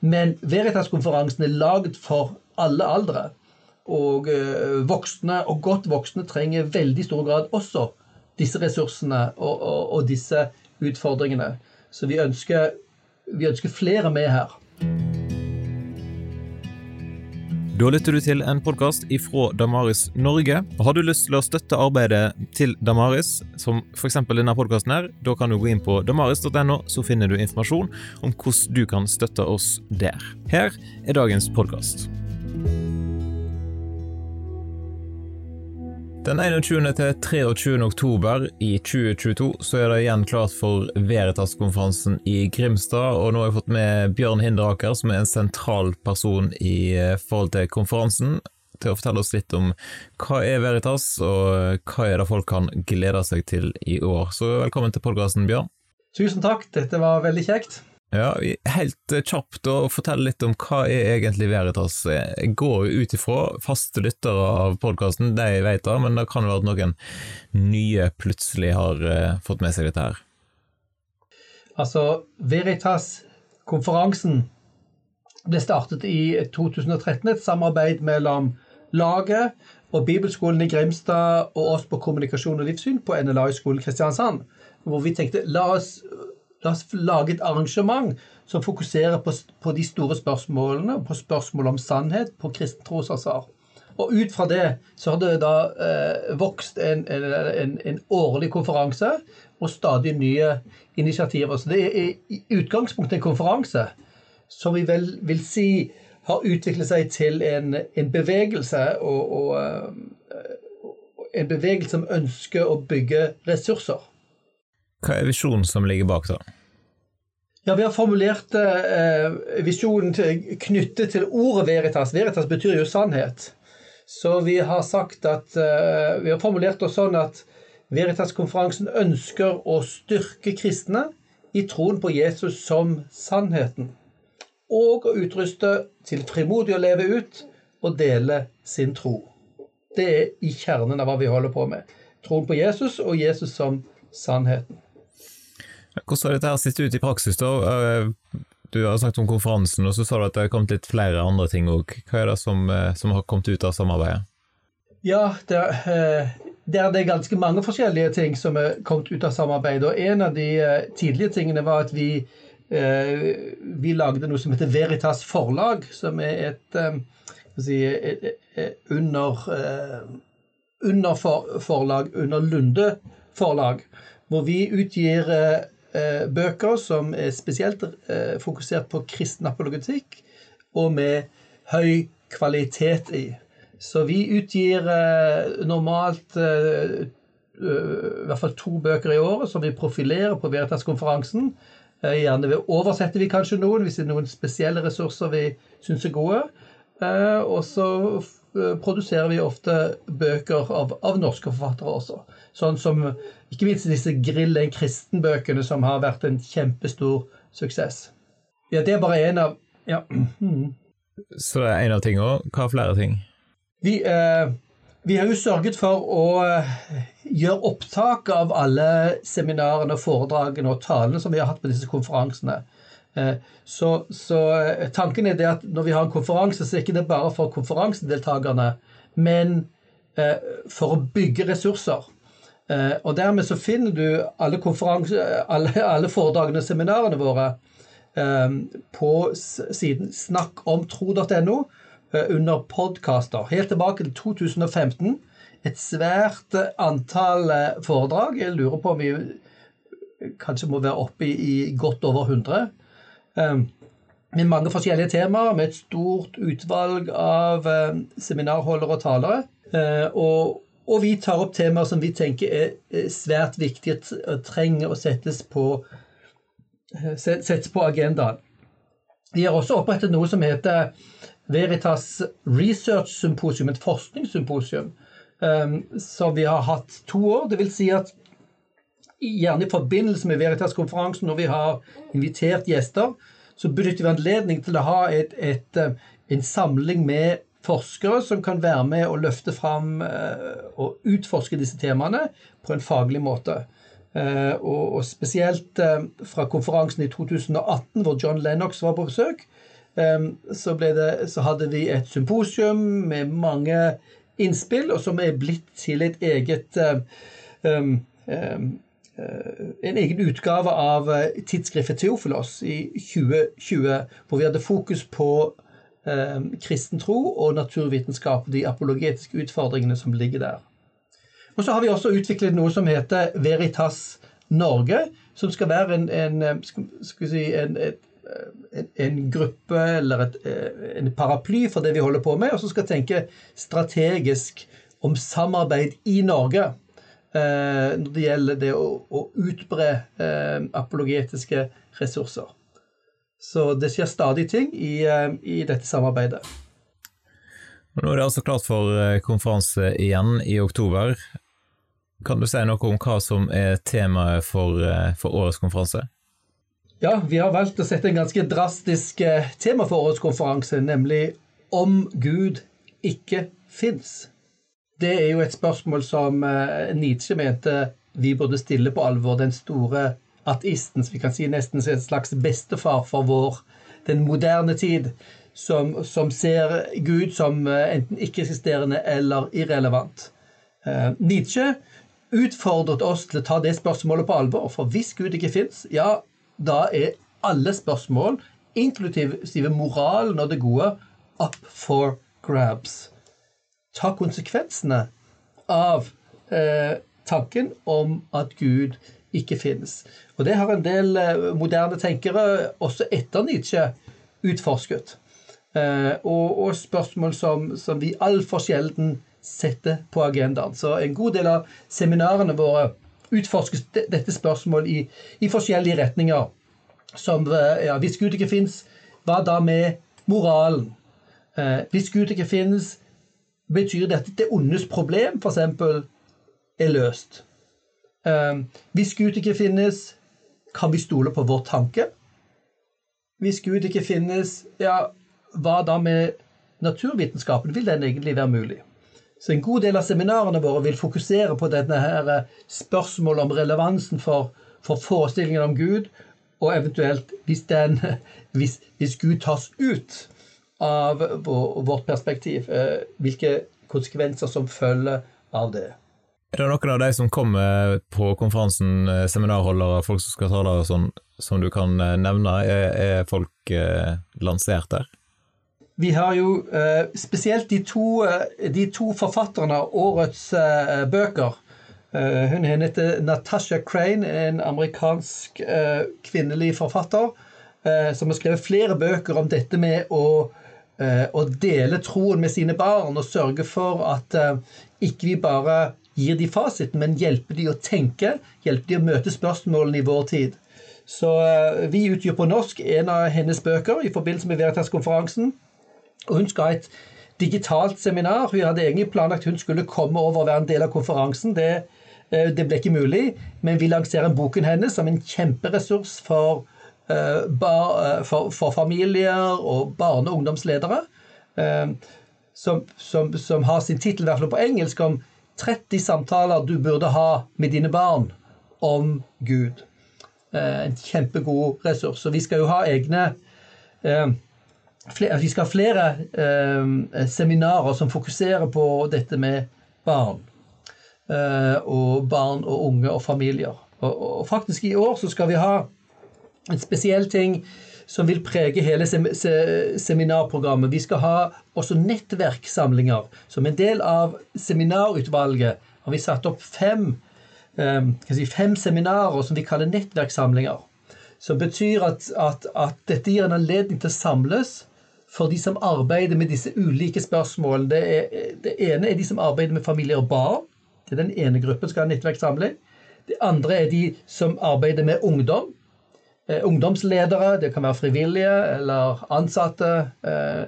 Men Veritas-konferansen er lagd for alle aldre. Og eh, voksne, og godt voksne, trenger veldig stor grad også disse ressursene og, og, og disse utfordringene. Så vi ønsker, vi ønsker flere med her. Da lytter du til en podkast ifra Damaris Norge. Har du lyst til å støtte arbeidet til Damaris, som f.eks. denne podkasten her, da kan du gå inn på damaris.no, så finner du informasjon om hvordan du kan støtte oss der. Her er dagens podkast. Den 21. til 23. oktober i 2022 så er det igjen klart for Veritas-konferansen i Grimstad, og nå har jeg fått med Bjørn Hinderaker, som er en sentral person i eh, forhold til konferansen, til å fortelle oss litt om hva er Veritas, og hva er det folk kan glede seg til i år. Så velkommen til podkasten, Bjørn. Tusen takk, dette var veldig kjekt. Ja, Helt eh, kjapt å fortelle litt om hva er egentlig Veritas. Jeg går jo ut ifra faste lyttere av podkasten, det jeg vet av, men det kan være at noen nye plutselig har uh, fått med seg dette her. Altså, Veritas-konferansen ble startet i 2013, et samarbeid mellom laget og Bibelskolen i Grimstad og oss på kommunikasjon og livssyn på NLA-skolen Kristiansand, hvor vi tenkte la oss La oss lage et arrangement som fokuserer på, på de store spørsmålene, på spørsmål om sannhet, på kristen trosansvar. Og ut fra det så har det da eh, vokst en, en, en, årlig konferanse og stadig nye initiativer. Så det er i utgangspunktet en konferanse som vi vel vil si har utviklet seg til en, en bevegelse og, og uh, en bevegelse som ønsker å bygge ressurser. Hva er visjonen som ligger bak, da? Ja, Vi har formulert eh, visjonen til, knyttet til ordet veritas. Veritas betyr jo sannhet. Så vi har sagt at eh, Vi har formulert oss sånn at Veritas-konferansen ønsker å styrke kristne i troen på Jesus som sannheten. Og å utruste til frimodig å leve ut og dele sin tro. Det er i kjernen av hva vi holder på med. Troen på Jesus og Jesus som sannheten. Hvordan har dette her sett ut i praksis, da? Eh, du har snakket om konferansen, og så sa du at det har kommet litt flere andre ting òg. Hva er det som, eh, som, har kommet ut av samarbeidet? Ja, det eh, det er, ganske mange forskjellige ting som er kommet ut av samarbeidet. Og en av de tidlige tingene var at vi, vi lagde noe som heter Veritas Forlag, som er et, under, under for, forlag under Lunde Forlag, hvor vi utgir bøker som er spesielt eh, fokusert på kristen apologetikk, og med høy kvalitet i. Så vi utgir eh, normalt eh, i hvert fall to bøker i året som vi profilerer på Veritas-konferansen. Gjerne gjerne oversetter vi kanskje noen hvis det er noen spesielle ressurser vi syns er gode. Eh, og så produserer vi ofte bøker av, av norske forfattere også. Sånn som ikke minst disse Grillen kristen-bøkene, som har vært en kjempestor suksess. Ja, det er bare én av Ja. Mm. Så det er én av tingene. Hva er flere ting? Vi, eh, vi, har jo sørget for å eh, gjøre opptak av alle seminarene, foredragene og talene som vi har hatt på disse konferansene. Eh, så, så, eh, tanken er det at når vi har en konferanse, så er det ikke bare for konferansedeltakerne, men eh, for å bygge ressurser. Og dermed så finner du alle, alle, alle foredragene og seminarene våre på siden snakkomtro.no under podkaster. Helt tilbake til 2015. Et svært antall foredrag. Jeg lurer på om vi kanskje må være oppe i godt over 100. Med mange forskjellige temaer, med et stort utvalg av seminarholdere og talere. Og og vi tar opp temaer som vi tenker er svært viktige og trenger å settes på, eh, settes på agendaen. Vi har også opprettet noe som heter Veritas Research Symposium, et forskningssymposium, um, som vi har hatt to år. Det vil si at gjerne i forbindelse med Veritas-konferansen, når vi har invitert gjester, så benytter vi anledning til å ha et, et, eh, en samling med forskere som kan være med og løfte fram eh, og utforske disse temaene på en faglig måte. Eh, og spesielt fra konferansen i 2018, hvor John Lennox var på besøk, så, det, så hadde vi et symposium med mange innspill, og som er blitt til et eget um, um, en egen utgave av tidsskriftet Theofilos i 2020, hvor vi hadde fokus på eh, kristen tro og naturvitenskap, de apologetiske utfordringene som ligger der. Og så har vi også utviklet noe som heter Veritas Norge, som skal være en, en, skal si, en, en, gruppe eller et, en paraply for det vi holder på med, og som skal tenke strategisk om samarbeid i Norge eh, når det gjelder det å, å utbre eh, apologetiske ressurser. Så det skjer stadig ting i, eh, i dette samarbeidet. Nå er det altså klart for eh, konferanse igjen i oktober. Kan du si noe om hva som er temaet for, eh, for, årets konferanse? Ja, vi har valgt å sette en ganske drastisk eh, tema for årets konferanse, nemlig om Gud ikke fins. Det er jo et spørsmål som eh, Nietzsche mente vi burde stille på alvor. Den store ateisten, som vi kan si nesten er et slags bestefar for vår, den moderne tid, som, som ser Gud som enten ikke-eksisterende eller irrelevant. Nietzsche utfordret oss til å ta det spørsmålet på alvor. For hvis Gud ikke fins, ja, da er alle spørsmål, inklusive moralen og det gode, up for grabs. Ta konsekvensene av eh, tanken om at Gud ikke finnes. Og det har en del eh, moderne tenkere, også etter Nietzsche, utforsket. Eh, og, og, spørsmål som, som vi altfor sjelden setter på agendaen. Så en god del av seminarene våre utforskes dette spørsmålet i, i forskjellige retninger. Som eh, ja, hvis Gud ikke fins, hva da med moralen? Eh, hvis Gud ikke finnes, betyr det at det ondes problem f.eks. er løst. Eh, hvis Gud ikke finnes, kan vi stole på vår tanke? Hvis Gud ikke finnes, ja, hva da med naturvitenskapen? Vil den egentlig være mulig? Så en god del av seminarene våre vil fokusere på denne her eh, spørsmålet om relevansen for, for forestillingen om Gud, og eventuelt hvis, den, hvis, hvis Gud tas ut av vårt perspektiv, eh, hvilke konsekvenser som følger av det. Er det noen av de som kommer på konferansen, eh, seminarholdere, folk som skal tale, sånn, som du kan nevne? Er, er folk eh, lansert der? Vi har jo eh, spesielt de to, eh, de to, forfatterne av årets eh, bøker. hun heter Natasha Crane, en amerikansk kvinnelig forfatter, som har skrevet flere bøker om dette med å, å dele troen med sine barn og sørge for at ikke vi bare gir de fasiten, men hjelper de å tenke, hjelper de å møte spørsmålene i vår tid. Så vi utgjør på norsk en av hennes bøker i forbindelse med Veritas-konferansen. Og hun skal ha et digitalt seminar. Hun hadde egentlig planlagt hun skulle komme over og være en del av konferansen. Det, eh, det ble ikke mulig, men vi lanserer boken hennes som en kjemperessurs for, for, for familier og barne- og ungdomsledere. Uh, som, som, som, har sin tittel, i hvert fall på engelsk, om 30 samtaler du burde ha med dine barn om Gud. En kjempegod ressurs. Og vi skal jo ha egne vi skal ha flere eh, seminarer som fokuserer på dette med barn. Eh, og barn og unge og familier. Og, faktisk i år så skal vi ha en spesiell ting som vil prege hele sem se seminarprogrammet. Vi skal ha også nettverkssamlinger. Som en del av seminarutvalget har vi satt opp fem, um, si, fem seminarer som vi kaller nettverkssamlinger. Som betyr at, at, at dette gir en anledning til å samles for de som arbeider med disse ulike spørsmålene. Det, er, det, ene er de som arbeider med familier og barn. Det er den ene gruppen som skal ha nettverkssamling. Det andre er de som arbeider med ungdom. Eh, ungdomsledere, det kan være frivillige eller ansatte, eh,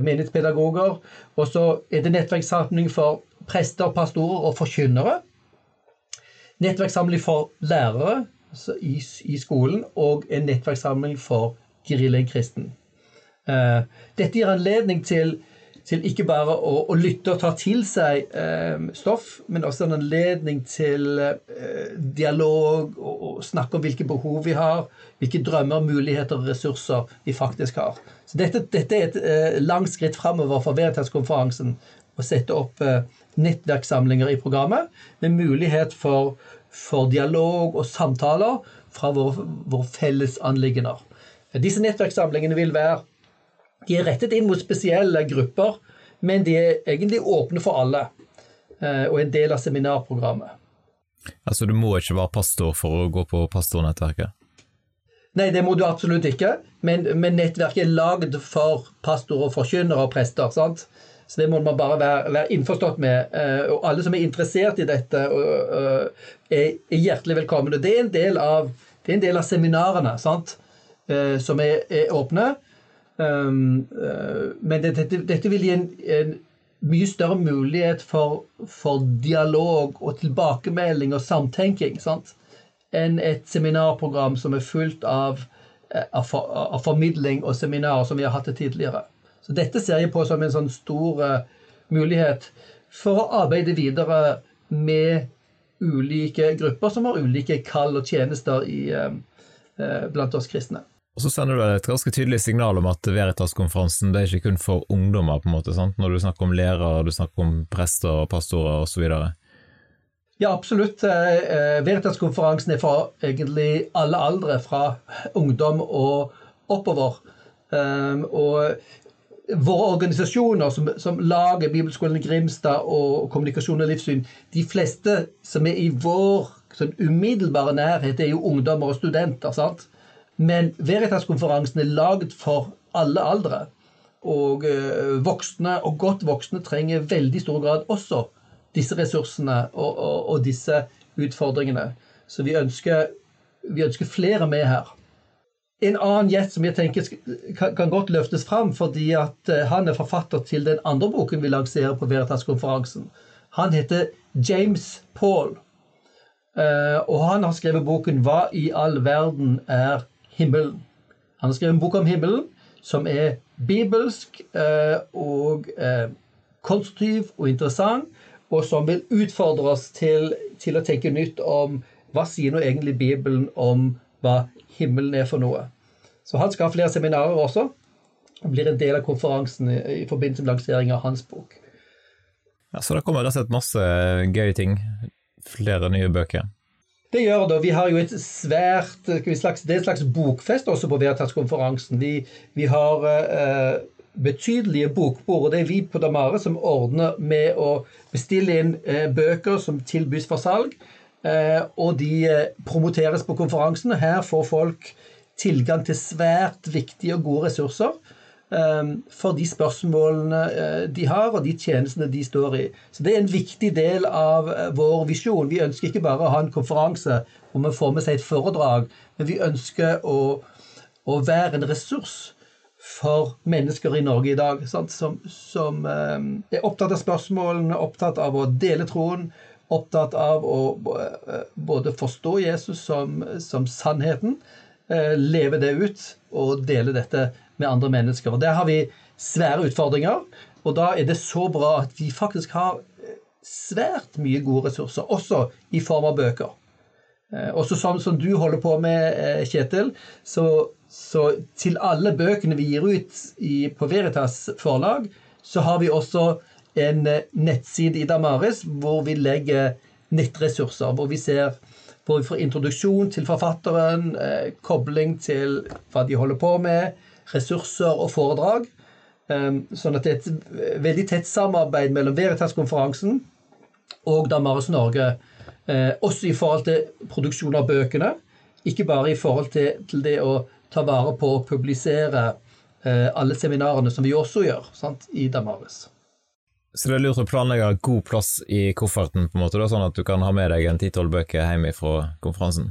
menighetspedagoger. Og så er det nettverkssamling for prester, pastorer og forkynnere. Nettverkssamling for lærere i, i, skolen, og en nettverkssamling for geriljakristen. Eh, dette gir anledning til, til ikke bare å, å, lytte og ta til seg eh, stoff, men også en anledning til eh, dialog og, og, snakke om hvilke behov vi har, hvilke drømmer, muligheter og ressurser vi faktisk har. Så Dette, dette er et eh, langt skritt framover for Veritas-konferansen å sette opp eh, nettverkssamlinger i programmet, med mulighet for, for dialog og samtaler fra våre, våre felles anliggender. Disse nettverkssamlingene vil være de er rettet inn mot spesielle grupper, men de er egentlig åpne for alle, eh, og en del av seminarprogrammet. Altså du må ikke være pastor for å gå på pastornettverket? Nei, det må du absolutt ikke, men, men nettverket er lagd for pastorer, forkynnere og prester. sant? Så det må man bare være, være innforstått med. Eh, og alle som er interessert i dette, er, hjertelig velkomne. Det er en del av, en del av seminarene sant? Eh, som er, er åpne. Um, uh, men dette, dette, vil gi en, en, mye større mulighet for, for, dialog og tilbakemelding og samtenking sant? enn et seminarprogram som er fullt av, eh, av, for, av, formidling og seminarer som vi har hatt det tidligere. Så dette ser jeg på som en sånn stor uh, mulighet for å arbeide videre med ulike grupper som har ulike kall og tjenester i, blant oss kristne. Og så sender du et ganske tydelig signal om at Veritas-konferansen det er ikke kun for ungdommer, på en måte, sant? når du snakker om lærere, du snakker om prester og pastorer osv. Ja, absolutt. Eh, eh, Veritas-konferansen er for egentlig alle aldre, fra ungdom og oppover. Um, og våre organisasjoner som, som lager Bibelskolen Grimstad og Kommunikasjon og livssyn, de fleste som er i vår sånn umiddelbare nærhet, er jo ungdommer og studenter. sant? Men Veritas-konferansen er lagd for alle aldre. Og eh, voksne, og godt voksne, trenger veldig stor grad også disse ressursene og, og, og disse utfordringene. Så vi ønsker, vi ønsker, flere med her. En annen gjest som jeg tenker kan, godt løftes fram, fordi eh, han er forfatter til den andre boken vi lanserer på Veritas-konferansen. Han heter James Paul. Uh, og han har skrevet boken 'Hva i all verden er himmelen. Han har skrevet en bok om himmelen som er bibelsk eh, og eh, konstruktiv og interessant, og som vil utfordre oss til, til, å tenke nytt om hva sier nå egentlig Bibelen om hva himmelen er for noe. Så han skal ha flere seminarer også, og blir en del av konferansen i, forbindelse med lansering av hans bok. Ja, Så det kommer slett masse gøye ting. Flere nye bøker. Det gjør det. Vi har jo et svært slags, Det er et slags bokfest også på Veritas-konferansen. Vi, vi, har eh, betydelige bokbord, og det er vi på Damare som ordner med å bestille inn eh, bøker som tilbys for salg. Eh, og de eh, promoteres på konferansen. Her får folk tilgang til svært viktige og gode ressurser for de spørsmålene eh, de har, og de tjenestene de står i. Så Det er en viktig del av eh, vår visjon. Vi ønsker ikke bare å ha en konferanse hvor vi får med seg et foredrag, men vi ønsker å, å være en ressurs for mennesker i Norge i dag sant? som, som ehm, er opptatt av spørsmålene, opptatt av å dele troen, opptatt av å eh, både forstå Jesus som, som sannheten, leve det ut og dele dette med andre mennesker. Og Der har vi svære utfordringer, og da er det så bra at vi faktisk har eh, svært mye gode ressurser, også i form av bøker. Eh, også sånn som du holder på med, eh, Kjetil, så, så til alle bøkene vi gir ut i, på Veritas forlag, så har vi også en nettside i Damaris hvor vi legger nettressurser, hvor vi ser hvor vi får introduksjon til forfatteren, eh, kobling til hva de holder på med, ressurser og foredrag. Ehm, sånn at det er et veldig tett samarbeid mellom Veritas-konferansen og Damaris Norge. Eh, også i forhold til produksjon av bøkene. Ikke bare i forhold til, det å ta vare på og publisere eh, alle seminarene, som vi også gjør sant, i Damaris. Så det er lurt å planlegge god plass i kofferten, på en måte, da, sånn at du kan ha med deg en ti-tolv bøker hjem fra konferansen?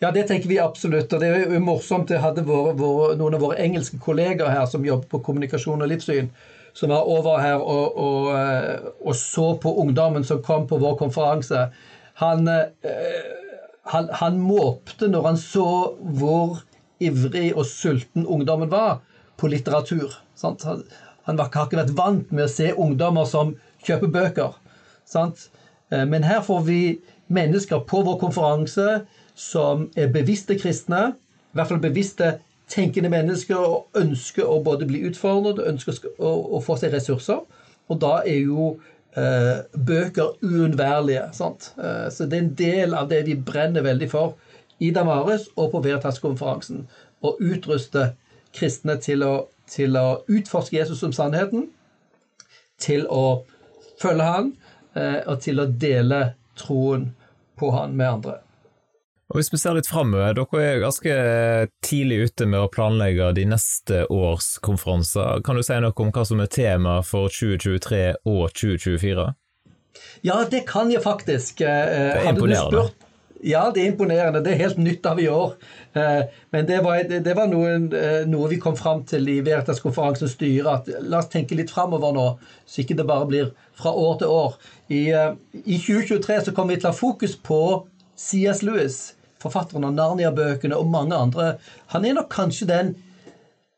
Ja, det tenker vi absolutt. Og det er jo morsomt. Det hadde våre, noen av våre engelske kolleger her som jobber på kommunikasjon og livssyn, som var over her og, og, eh, og så på ungdommen som kom på vår konferanse. Han, eh, han, han måpte når han så hvor ivrig og sulten ungdommen var på litteratur. Sant? han har ikke vært vant med å se ungdommer som kjøper bøker. Sant? Eh, men her får vi mennesker på vår konferanse som er bevisste kristne, i hvert fall bevisste tenkende mennesker og ønsker å både bli utfordret og ønsker å, få seg ressurser. Og da er jo eh, bøker uunnværlige. Eh, så det er en del av det vi brenner veldig for i Damaris og på Veritas-konferansen. Å utruste kristne til å, til å, utforske Jesus som sannheten, til å følge han, eh, og til å dele troen på han med andre. Og Hvis vi ser litt framover, dere er ganske tidlig ute med å planlegge de neste års konferanser. Kan du si noe om hva som er tema for 2023 og 2024? Ja, det kan jeg faktisk. Eh, det er imponerende. Ja, det er imponerende. Det er helt nytt av i år. Eh, men det var, det var noe, eh, noe, vi kom fram til i Veritas-konferansens styre, at la oss tenke litt framover nå, så ikke det bare blir fra år til år. I, i 2023 så kommer vi til å ha fokus på C.S. Lewis forfatteren av Narnia-bøkene og mange andre. Han er nok kanskje den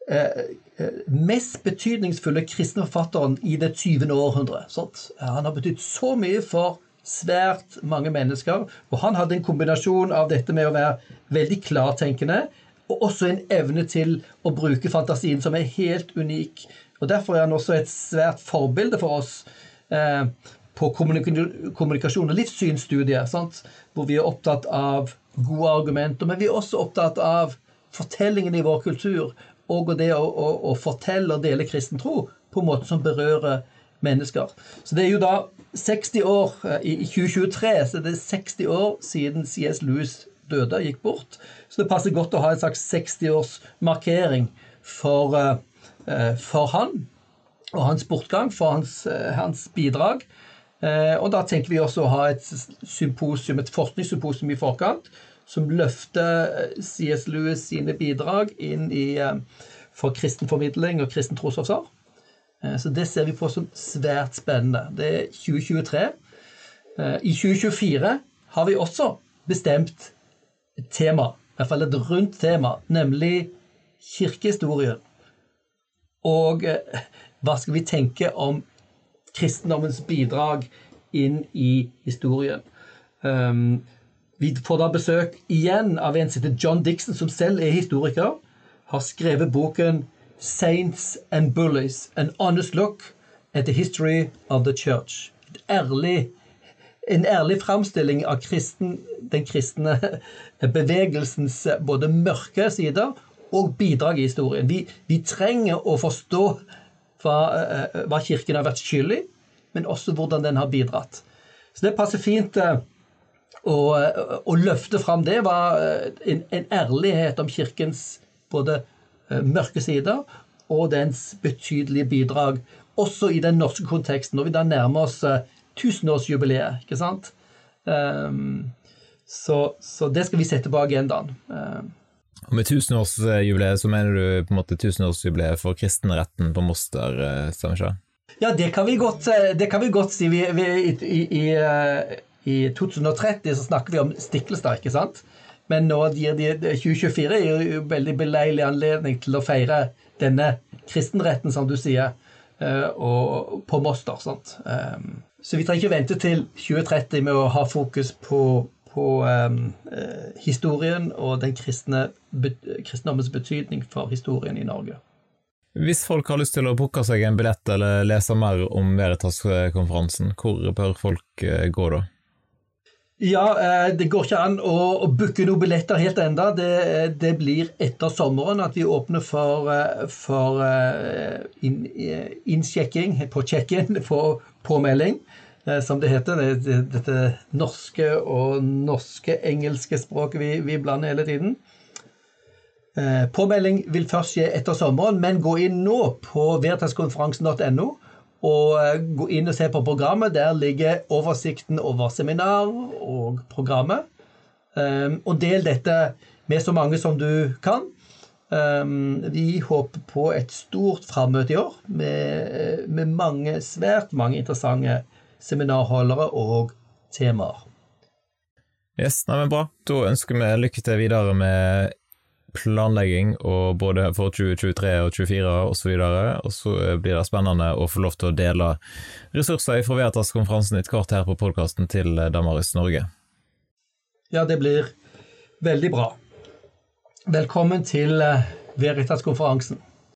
eh, eh mest betydningsfulle kristne forfatteren i det 20. århundre. Han har betydd så mye for svært mange mennesker. Og han hadde en kombinasjon av dette med å være veldig klartenkende, og også en evne til å bruke fantasien som er helt unik. Og Derfor er han også et svært forbilde for oss eh, på kommunikasjon og livssynsstudier, sant? hvor vi er opptatt av gode argumenter, men vi er også opptatt av fortellingen i vår kultur og det å, å, å fortelle og dele kristen tro på en måte som berører mennesker. Så det er jo da 60 år eh, I 2023 så er det 60 år siden CS Lewis døde, gikk bort. Så det passer godt å ha en slags 60-årsmarkering for, uh, for han og hans bortgang, for hans, hans bidrag. Uh, og da tenker vi også å ha et symposium, et forskningssymposium i forkant som løfter CS Lewis sine bidrag inn i, for kristen formidling og kristen. Eh, så det ser vi på som svært spennende. Det er 2023. Eh, I 2024 har vi også bestemt et tema, i hvert fall et rundt tema, nemlig kirkehistorien. Og eh, hva skal vi tenke om kristendommens bidrag inn i historien? Um, vi får da besøk igjen av en som John Dixon, som selv er historiker. Har skrevet boken 'Saints and Bullies An Honest Look at the History of the Church'. Ærlig, en ærlig framstilling av kristen, den kristne bevegelsens både mørke sider og bidrag i historien. Vi, vi trenger å forstå hva, eh, hva, Kirken har vært skyld i, men også hvordan den har bidratt. Så det passer fint eh, å, å løfte fram det. var eh, en, en ærlighet om Kirkens både Eh, mørke sider og dens betydelige bidrag, også i den norske konteksten, når vi da nærmer oss eh, tusenårsjubileet. ikke sant? Um, så, så, det skal vi sette på agendaen. Um, og Med tusenårsjubileet så mener du på en måte tusenårsjubileet for kristenretten på Moster, stemmer ikke Ja, det kan vi godt, det kan vi godt si. Vi, vi, i, i, i, 2030 så snakker vi om Stiklestad, ikke sant? Men nå gir de, 2024 er jo veldig beleilig anledning til å feire denne kristenretten, som du sier, eh, og på Moster. sant? Så vi trenger ikke vente til 2030 med å ha fokus på, på um, historien og den kristne, kristendommens betydning for historien i Norge. Hvis folk har lyst til å booke seg en billett eller lese mer om Veritas-konferansen, hvor bør folk gå da? Ja, eh, det går ikke an å, booke noen billetter helt enda. Det, det, blir etter sommeren at vi åpner for, eh, for eh, innsjekking på check-in, på påmelding, som det heter. Det, dette norske og norske-engelske språket vi, vi, blander hele tiden. Påmelding vil først skje etter sommeren, men gå inn nå på veritaskonferansen.no og eh, gå inn og se på programmet. Der ligger oversikten over seminar og programmet. Um, og del dette med så mange som du kan. Um, vi håper på et stort frammøte i år med, med, mange, svært mange interessante seminarholdere og temaer. Yes, nei, men Bra. Da ønsker vi lykke til videre med planlegging og både for 2023 og 2024 osv. Og så blir det spennende å få lov til å dele ressurser fra Veritas-konferansen et kart her på podkasten til Damaris Norge. Ja, det blir veldig bra. Velkommen til Veritas-konferansen.